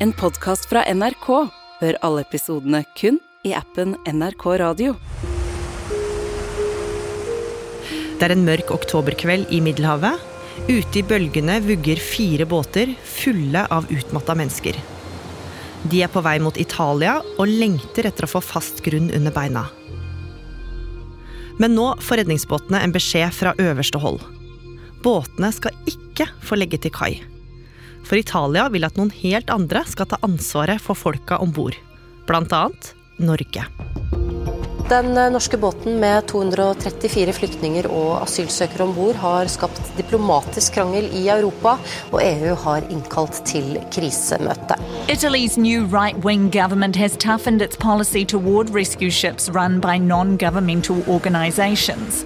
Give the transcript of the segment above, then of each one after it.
En podkast fra NRK. Hør alle episodene kun i appen NRK Radio. Det er en mørk oktoberkveld i Middelhavet. Ute i bølgene vugger fire båter fulle av utmatta mennesker. De er på vei mot Italia og lengter etter å få fast grunn under beina. Men nå får redningsbåtene en beskjed fra øverste hold. Båtene skal ikke få legge til kai. For Italia vil at noen helt andre skal ta ansvaret for folka om bord. Annet Norge. Den norske båten med 234 flyktninger og asylsøkere om bord har skapt diplomatisk krangel i Europa, og EU har innkalt til krisemøte. Italy's new right wing government has toughened its policy toward rescue ships run by organizations.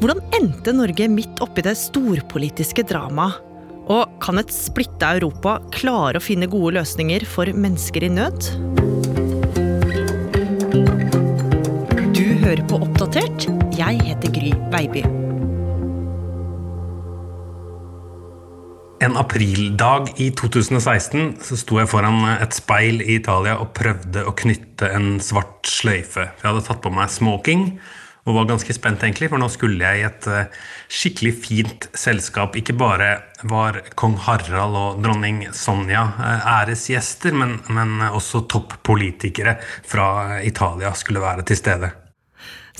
Hvordan endte Norge midt oppi det storpolitiske dramaet? Og kan et splitta Europa klare å finne gode løsninger for mennesker i nød? Du hører på Oppdatert. Jeg heter Gry Baby. En aprildag i 2016 så sto jeg foran et speil i Italia og prøvde å knytte en svart sløyfe. Jeg hadde tatt på meg smoking og var ganske spent, egentlig, for nå skulle jeg i et eh, skikkelig fint selskap. Ikke bare var kong Harald og dronning Sonja eh, æresgjester, men, men også toppolitikere fra Italia skulle være til stede.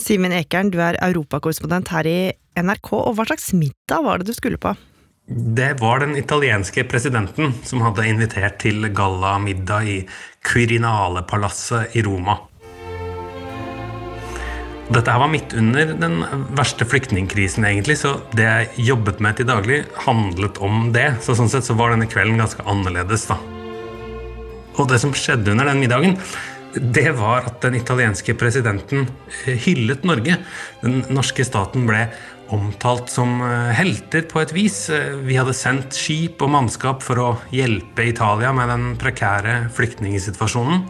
Simen Ekern, du er europakorrespondent her i NRK, og hva slags middag var det du skulle på? Det var den italienske presidenten som hadde invitert til gallamiddag i Quirinale-palasset i Roma. Dette her var midt under den verste flyktningkrisen, egentlig, så det jeg jobbet med til daglig, handlet om det. Så sånn sett så var denne kvelden ganske annerledes, da. Og det som skjedde under den middagen, det var at den italienske presidenten hyllet Norge. Den norske staten ble omtalt som eh, helter på et vis. Eh, vi hadde sendt skip og mannskap for å hjelpe Italia med den prekære flyktningsituasjonen.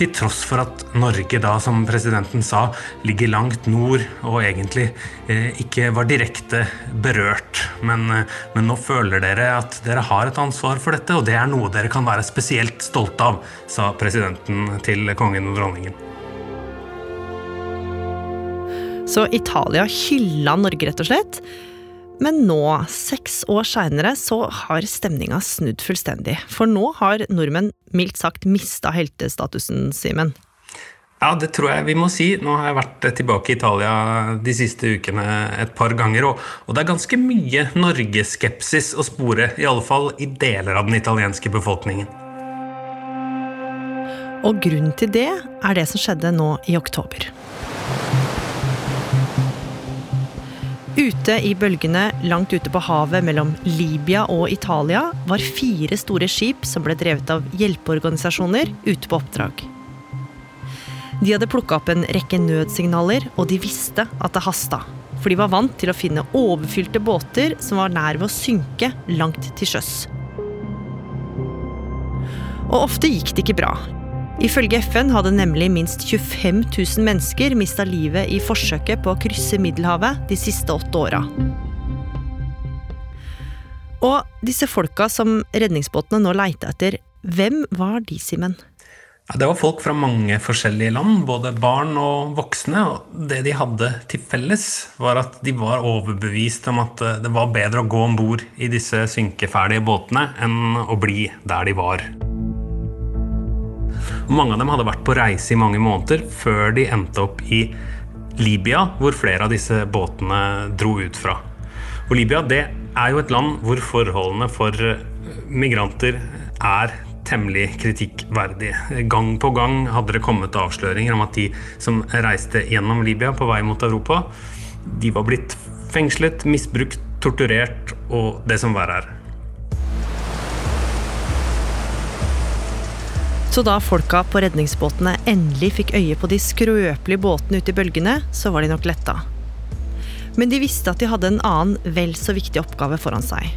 Til tross for at Norge da, som presidenten sa, ligger langt nord og egentlig eh, ikke var direkte berørt. Men, eh, men, nå føler dere at dere har et ansvar for dette, og det er noe dere kan være spesielt stolte av, sa presidenten til kongen og dronningen. Så Italia hylla Norge, rett og slett. Men nå, seks år seinere, så har stemninga snudd fullstendig. For nå har nordmenn mildt sagt mista heltestatusen, Simen. Ja, det tror jeg vi må si. Nå har jeg vært tilbake i Italia de siste ukene et par ganger, og, og det er ganske mye norgeskepsis å spore, i alle fall i deler av den italienske befolkningen. Og grunnen til det er det som skjedde nå i oktober. Ute i bølgene langt ute på havet mellom Libya og Italia var fire store skip som ble drevet av hjelpeorganisasjoner ute på oppdrag. De hadde plukka opp en rekke nødsignaler, og de visste at det hasta. For de var vant til å finne overfylte båter som var nær ved å synke langt til sjøs. Og ofte gikk det ikke bra. Ifølge FN hadde nemlig minst 25 000 mennesker mista livet i forsøket på å krysse Middelhavet de siste åtte åra. Og disse folka som redningsbåtene nå leita etter, hvem var de, Simen? Det var folk fra mange forskjellige land, både barn og voksne. og Det de hadde til felles, var at de var overbevist om at det var bedre å gå om bord i disse synkeferdige båtene enn å bli der de var. Mange av dem hadde vært på reise i mange måneder før de endte opp i Libya, hvor flere av disse båtene dro ut fra. Og Libya det er jo et land hvor forholdene for migranter er temmelig kritikkverdige. Gang på gang hadde det kommet avsløringer om at de som reiste gjennom Libya på vei mot Europa, de var blitt fengslet, misbrukt, torturert og det som verre er. Så da folka på redningsbåtene endelig fikk øye på de skrøpelige båtene ute i bølgene, så var de nok letta. Men de visste at de hadde en annen, vel så viktig oppgave foran seg.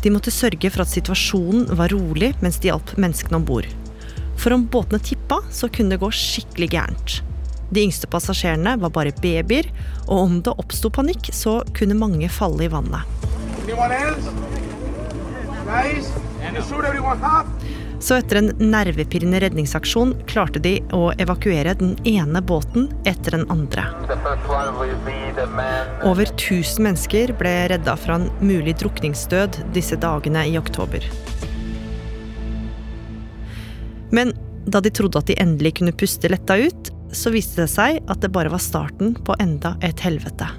De måtte sørge for at situasjonen var rolig mens de hjalp menneskene om bord. For om båtene tippa, så kunne det gå skikkelig gærent. De yngste passasjerene var bare babyer, og om det oppsto panikk, så kunne mange falle i vannet. Så etter en nervepirrende redningsaksjon klarte de å evakuere den ene båten etter den andre. Over 1000 mennesker ble redda fra en mulig drukningsdød disse dagene i oktober. Men da de trodde at de endelig kunne puste letta ut, så viste det seg at det bare var starten på enda et helvete.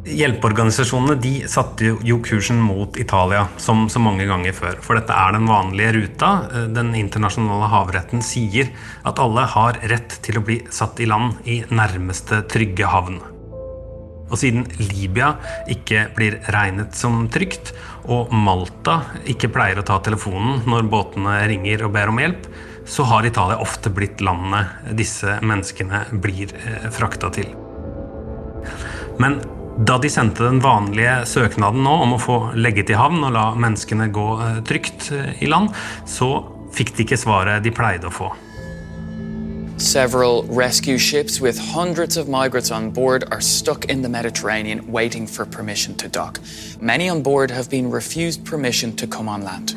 Hjelpeorganisasjonene de satte jo kursen mot Italia, som så mange ganger før. For dette er den vanlige ruta. Den internasjonale havretten sier at alle har rett til å bli satt i land i nærmeste trygge havn. Og siden Libya ikke blir regnet som trygt, og Malta ikke pleier å ta telefonen når båtene ringer og ber om hjelp, så har Italia ofte blitt landet disse menneskene blir eh, frakta til. Men da de sendte den vanlige søknaden nå om å få legge til havn og la menneskene gå eh, trygt eh, i land, så fikk de ikke svaret de pleide å få. Several rescue ships with hundreds of migrants on board are stuck in the Mediterranean waiting for permission to dock. Many on board have been refused permission to come on land.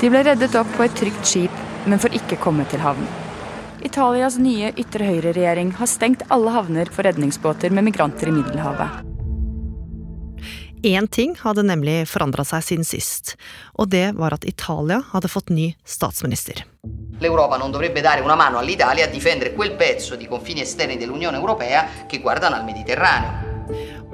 De ble reddet opp på et trygt skip, men får ikke komme til havn. Italias nye ytre høyre-regjering har stengt alle havner for redningsbåter med migranter i Middelhavet. Én ting hadde nemlig forandra seg siden sist, og det var at Italia hadde fått ny statsminister. L'Europa non dovrebbe dare una mano all'Italia a difendere quel pezzo di confini esterni dell'Unione Europea che guardano al Mediterraneo.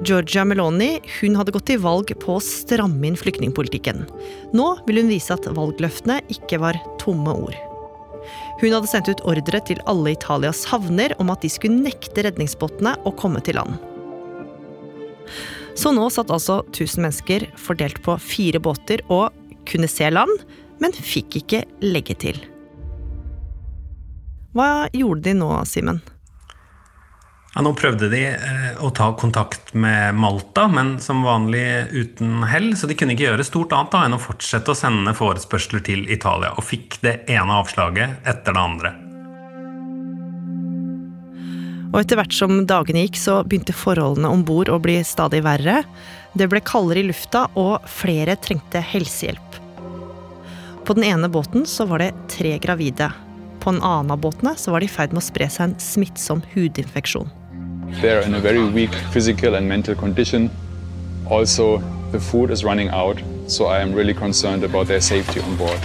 Giorgia Meloni hun hadde gått til valg på å stramme inn flyktningpolitikken. Nå vil hun vise at valgløftene ikke var tomme ord. Hun hadde sendt ut ordre til alle Italias havner om at de skulle nekte redningsbåtene å komme til land. Så nå satt altså 1000 mennesker fordelt på fire båter og kunne se land, men fikk ikke legge til. Hva gjorde de nå, Simen? Ja, nå prøvde de eh, å ta kontakt med Malta, men som vanlig uten hell. Så de kunne ikke gjøre stort annet da enn å fortsette å sende forespørsler til Italia. Og fikk det ene avslaget etter det andre. Og etter hvert som dagene gikk, så begynte forholdene om bord å bli stadig verre. Det ble kaldere i lufta, og flere trengte helsehjelp. På den ene båten så var det tre gravide. På en annen av båtene så var det i ferd med å spre seg en smittsom hudinfeksjon. They're in a very weak physical and mental condition. Also, the food is running out, so I am really concerned about their safety on board.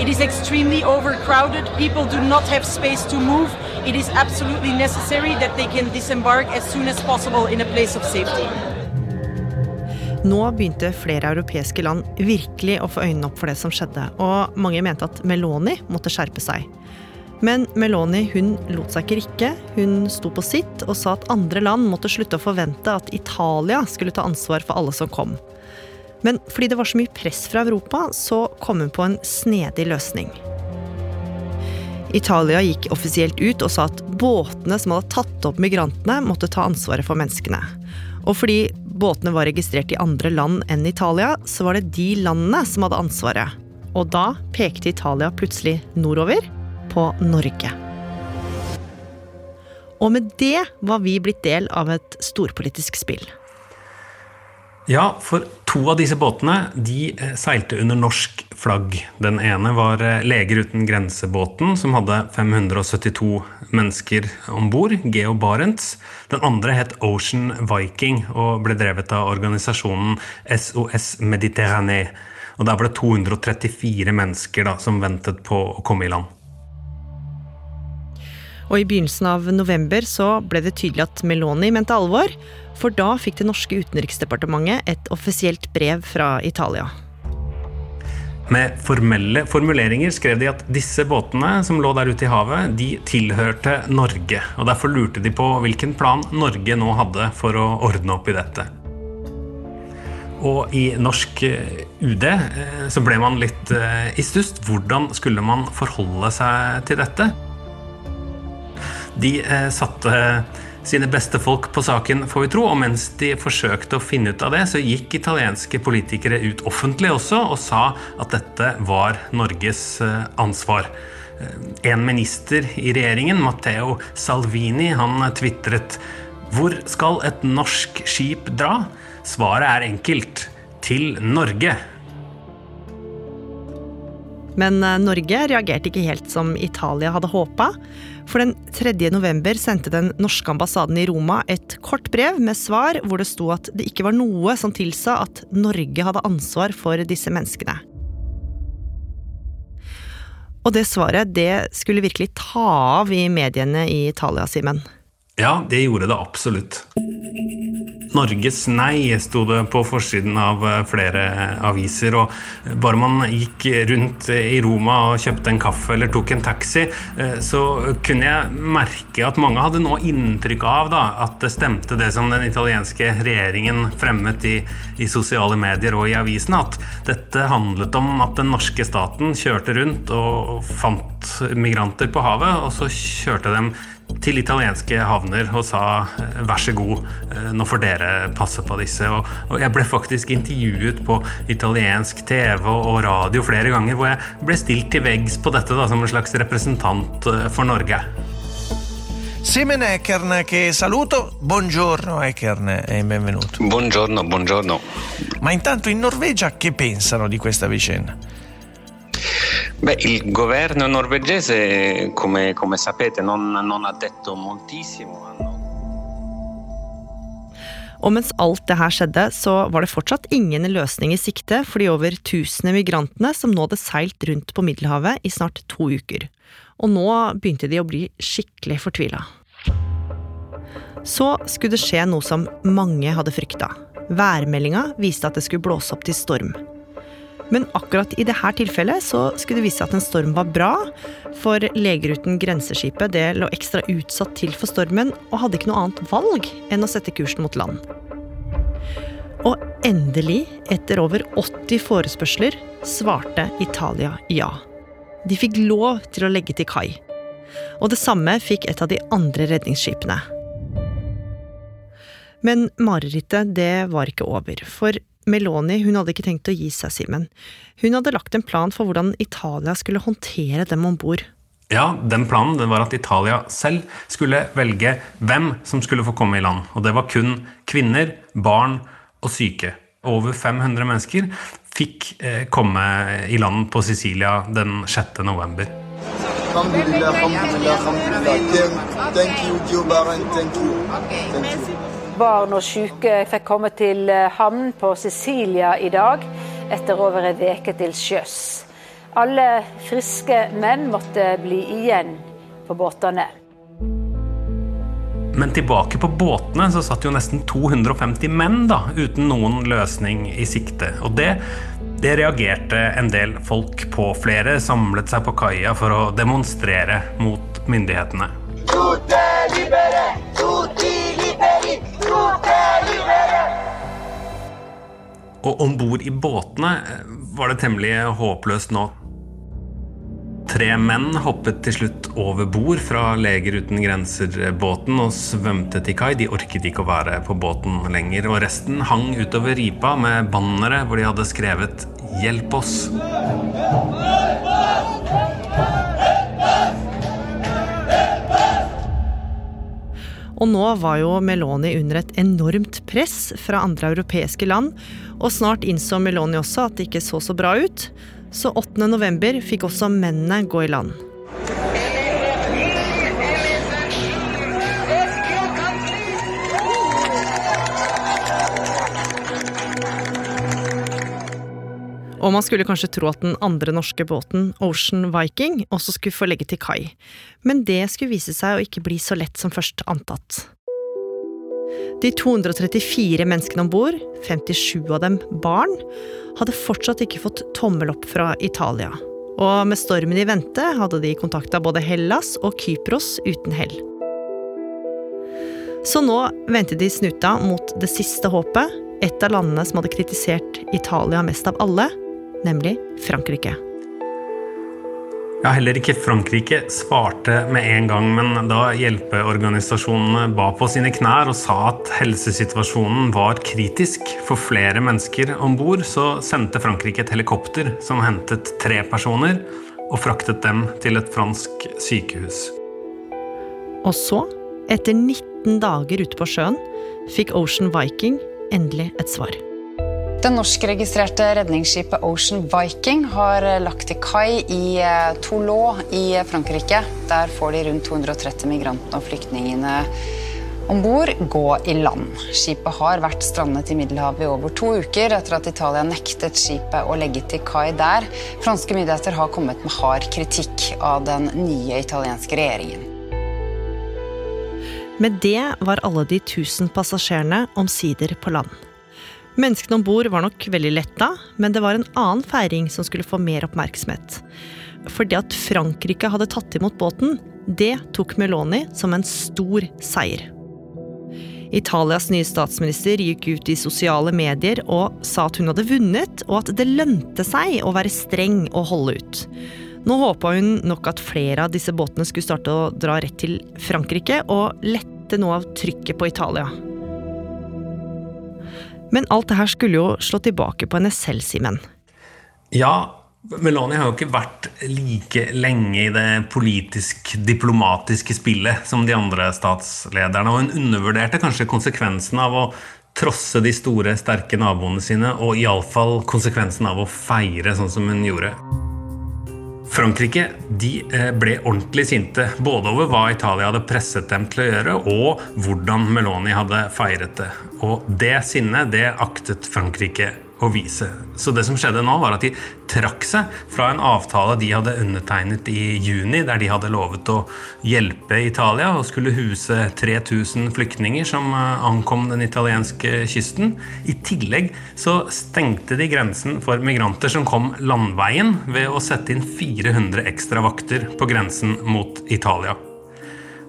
It is extremely overcrowded. People do not have space to move. It is absolutely necessary that they can disembark as soon as possible in a place of safety. Nå begynte flere europeiske land virkelig å få øynene opp for det som skjedde, og mange mente at Meloni måtte skjerpe seg. Men Meloni hun lot seg ikke rikke. Hun sto på sitt og sa at andre land måtte slutte å forvente at Italia skulle ta ansvar for alle som kom. Men fordi det var så mye press fra Europa, så kom hun på en snedig løsning. Italia gikk offisielt ut og sa at båtene som hadde tatt opp migrantene, måtte ta ansvaret for menneskene. Og fordi båtene var registrert i andre land enn Italia, så var det de landene som hadde ansvaret. Og da pekte Italia plutselig nordover, på Norge. Og med det var vi blitt del av et storpolitisk spill. Ja, for to av disse båtene de eh, seilte under norsk flagg. Den ene var eh, Leger uten grensebåten som hadde 572 mennesker om bord, Geo Barents. Den andre het Ocean Viking og ble drevet av organisasjonen SOS Mediterranee. Og Der var det 234 mennesker da, som ventet på å komme i land. Og i begynnelsen av november så ble det tydelig at Meloni mente alvor, for da fikk det norske utenriksdepartementet et offisielt brev fra Italia. Med formelle formuleringer skrev de at disse båtene som lå der ute i havet, de tilhørte Norge. Og derfor lurte de på hvilken plan Norge nå hadde for å ordne opp i dette. Og i norsk eh, UD eh, så ble man litt eh, i stuss. Hvordan skulle man forholde seg til dette? De eh, satte sine beste folk på saken, får vi tro. Og mens de forsøkte å finne ut av det, så gikk italienske politikere ut offentlig også og sa at dette var Norges eh, ansvar. Eh, en minister i regjeringen, Matteo Salvini, han tvitret Hvor skal et norsk skip dra? Svaret er enkelt til Norge. Men eh, Norge reagerte ikke helt som Italia hadde håpa. For den 3. november sendte den norske ambassaden i Roma et kort brev med svar hvor det sto at det ikke var noe som tilsa at Norge hadde ansvar for disse menneskene. Og det svaret det skulle virkelig ta av i mediene i Italia, Simen. Ja, det gjorde det absolutt. Norges nei sto det på forsiden av eh, flere aviser. Og bare man gikk rundt i Roma og kjøpte en kaffe eller tok en taxi, eh, så kunne jeg merke at mange hadde nå inntrykk av da, at det stemte det som den italienske regjeringen fremmet i, i sosiale medier og i avisene. At dette handlet om at den norske staten kjørte rundt og fant migranter på havet, og så kjørte dem til italienske havner og sa vær så god, eh, nå får dere passe på disse. Og, jeg ble faktisk intervjuet på italiensk TV og radio flere ganger hvor jeg ble stilt til veggs på dette da, som en slags representant eh, for Norge. Simen Ekern che saluto, buongiorno Ekern e benvenuto. Buongiorno, buongiorno. Ma intanto in Norvegia che pensano di questa vicenda? Beh, il governo norvegese, come, come sapete, non, non, ha detto moltissimo. Og mens alt det her skjedde, så var det fortsatt ingen løsning i sikte for de over 1000 migrantene som nå hadde seilt rundt på Middelhavet i snart to uker. Og nå begynte de å bli skikkelig fortvila. Så skulle det skje noe som mange hadde frykta. Værmeldinga viste at det skulle blåse opp til storm. Men akkurat i dette tilfellet så skulle det vise seg at en storm var bra, for Leger uten grenseskipet det lå ekstra utsatt til for stormen og hadde ikke noe annet valg enn å sette kursen mot land. Og endelig, etter over 80 forespørsler, svarte Italia ja. De fikk lov til å legge til kai. Og det samme fikk et av de andre redningsskipene. Men marerittet, det var ikke over. For Meloni hun hadde ikke tenkt å gi seg, Simen. Hun hadde lagt en plan for hvordan Italia skulle håndtere dem om bord. Ja, den planen den var at Italia selv skulle velge hvem som skulle få komme i land. Og det var kun kvinner, barn og syke. Over 500 mennesker fikk eh, komme i land på Sicilia den 6. november. Alhamdulillah, alhamdulillah, alhamdulillah. Thank you, Joe Barron. Thank you. Thank you. Barn og syke fikk komme til eh, havn på Sicilia i dag, etter over en uke til sjøs. Alle friske menn måtte bli igjen på båtene. Men tilbake på båtene så satt jo nesten 250 menn da, uten noen løsning i sikte. Og det, det reagerte en del folk på. Flere samlet seg på kaia for å demonstrere mot myndighetene. Tutte libere, tutti og om bord i båtene eh, var det temmelig håpløst nå. Tre menn hoppet til slutt over bord fra Leger uten grenser-båten og svømte til kai. De orket ikke å være på båten lenger, og resten hang utover ripa med bannere hvor de hadde skrevet 'Hjelp oss'. Og nå var jo Meloni under et enormt press fra andre europeiske land, og snart innså Meloni også at det ikke så så bra ut. Så 8. november fikk også mennene gå i land. Og man skulle kanskje tro at den andre norske båten, Ocean Viking, også skulle få legge til kai. Men det skulle vise seg å ikke bli så lett som først antatt. De 234 menneskene om bord, 57 av dem barn, hadde fortsatt ikke fått tommel opp fra Italia. Og med stormen i vente hadde de kontakta både Hellas og Kypros uten hell. Så nå vendte de snuta mot det siste håpet, et av landene som hadde kritisert Italia mest av alle, nemlig Frankrike. Ja, Heller ikke Frankrike svarte med en gang, men da hjelpeorganisasjonene ba på sine knær og sa at helsesituasjonen var kritisk for flere mennesker om bord, så sendte Frankrike et helikopter som hentet tre personer og fraktet dem til et fransk sykehus. Og så, etter 19 dager ute på sjøen, fikk Ocean Viking endelig et svar. Det norskregistrerte redningsskipet Ocean Viking har lagt til kai i eh, Toulon i Frankrike. Der får de rundt 230 migrantene og flyktningene om bord gå i land. Skipet har vært strandet i Middelhavet i over to uker etter at Italia nektet skipet å legge til kai der. Franske myndigheter har kommet med hard kritikk av den nye italienske regjeringen. Med det var alle de tusen passasjerene omsider på land. Menneskene om bord var nok veldig letta, men det var en annen feiring som skulle få mer oppmerksomhet. For det at Frankrike hadde tatt imot båten, det tok Meloni som en stor seier. Italias nye statsminister gikk ut i sosiale medier og sa at hun hadde vunnet, og at det lønte seg å være streng og holde ut. Nå håpa hun nok at flere av disse båtene skulle starte å dra rett til Frankrike, og lette noe av trykket på Italia. Men alt det her skulle jo slå tilbake på henne selv, Simen. Ja, Meloni har jo ikke vært like lenge i det politisk-diplomatiske spillet som de andre statslederne, og hun undervurderte kanskje konsekvensen av å trosse de store, sterke naboene sine, og iallfall konsekvensen av å feire sånn som hun gjorde. Frankrike eh, ble ordentlig sinte, både over hva Italia hadde presset dem til å gjøre, og hvordan Meloni hadde feiret det. Og det sinnet, det aktet Frankrike å vise. Så det som skjedde nå, var at de trakk seg fra en avtale de hadde undertegnet i juni, der de hadde lovet å hjelpe Italia og skulle huse 3000 flyktninger som eh, ankom den italienske kysten. I tillegg så stengte de grensen for migranter som kom landveien, ved å sette inn 400 ekstra vakter på grensen mot Italia.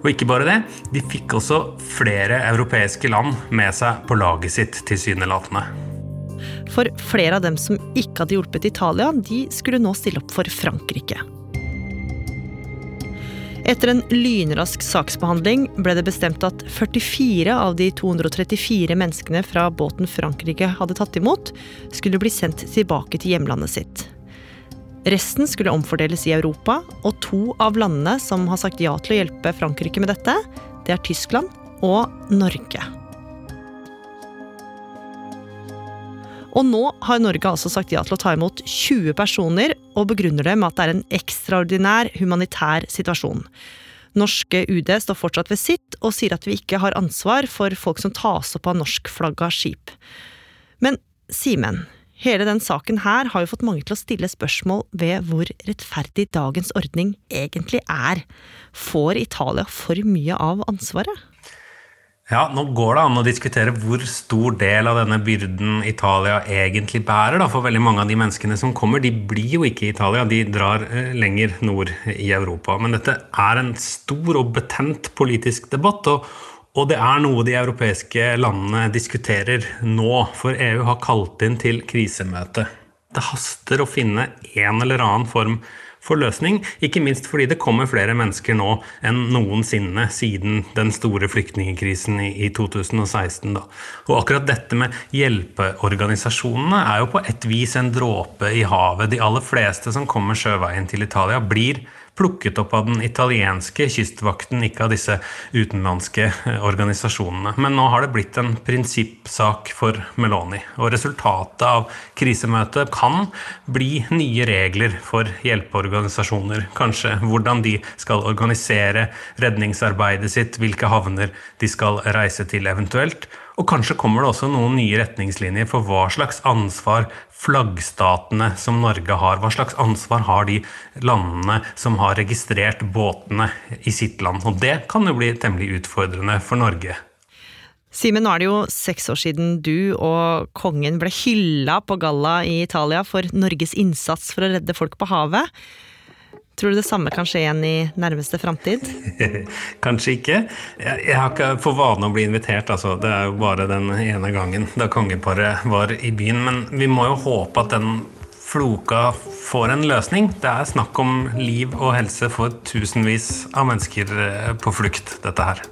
Og ikke bare det, de fikk også flere europeiske land med seg på laget sitt, tilsynelatende. For flere av dem som ikke hadde hjulpet Italia, de skulle nå stille opp for Frankrike. Etter en lynrask saksbehandling ble det bestemt at 44 av de 234 menneskene fra båten Frankrike hadde tatt imot, skulle bli sendt tilbake til hjemlandet sitt. Resten skulle omfordeles i Europa, og to av landene som har sagt ja til å hjelpe Frankrike med dette, det er Tyskland og Norge. Og nå har Norge altså sagt ja til å ta imot 20 personer, og begrunner det med at det er en ekstraordinær humanitær situasjon. Norske UD står fortsatt ved sitt, og sier at vi ikke har ansvar for folk som tas opp av norskflagga skip. Men Simen, hele den saken her har jo fått mange til å stille spørsmål ved hvor rettferdig dagens ordning egentlig er. Får Italia for mye av ansvaret? Ja, Nå går det an å diskutere hvor stor del av denne byrden Italia egentlig bærer. Da. For veldig mange av de menneskene som kommer, de blir jo ikke i Italia, de drar eh, lenger nord i Europa. Men dette er en stor og betent politisk debatt. og, og det er noe de europeiske landene diskuterer nå, for EU har kalt inn til krisemøte. Det haster å finne en eller annen form for løsning. Ikke minst fordi det kommer flere mennesker nå enn noensinne siden den store flyktningkrisen i, 2016. Da. Og akkurat dette med hjelpeorganisasjonene er jo på et vis en dråpe i havet. De aller fleste som kommer sjøveien til Italia, blir plukket opp av den italienske kystvakten, ikke av disse utenlandske eh, organisasjonene. Men nå har det blitt en prinsippsak for Meloni. Og resultatet av krisemøtet kan bli nye regler for hjelpeorganisasjoner. Kanskje hvordan de skal organisere redningsarbeidet sitt, hvilke havner de skal reise til eventuelt. Og kanskje kommer det også noen nye retningslinjer for hva slags ansvar flaggstatene som Norge har. Hva slags ansvar har de landene som har registrert båtene i sitt land? Og det kan jo bli temmelig utfordrende for Norge. Simen, nå er det jo seks år siden du og kongen ble hylla på galla i Italia for Norges innsats for å redde folk på havet. Tror du det samme kan skje igjen i nærmeste framtid? Kanskje ikke. Jeg, har ikke for vane å bli invitert, altså. Det er jo bare den ene gangen da kongeparet var i byen. Men vi må jo håpe at den floka får en løsning. Det er snakk om liv og helse for tusenvis av mennesker eh, på flukt, dette her.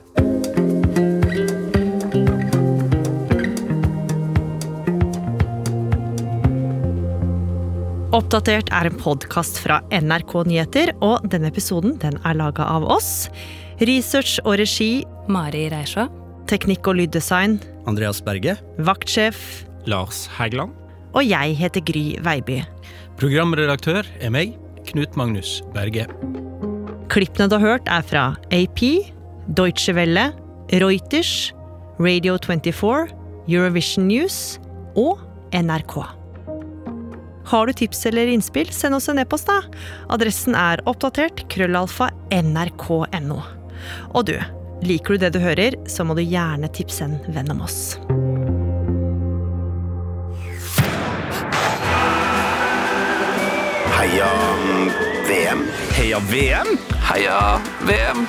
Oppdatert er en podkast fra NRK Nyheter, og denne episoden den er laga av oss. Research og regi Mari Reisjå. Teknikk og lyddesign Andreas Berge. Vaktsjef Lars Hægeland. Og jeg heter Gry Veiby. Programredaktør er meg, Knut Magnus Berge. Klippene du har hørt, er fra AP, Deutsche Welle, Reuters, Radio 24, Eurovision News og NRK. Har du tips eller innspill, send oss en e-post, da. Adressen er oppdatert krøllalfa nrk.no. Og du, liker du det du hører, så må du gjerne tipse en venn om oss. Heia VM. Heia VM? Heia VM.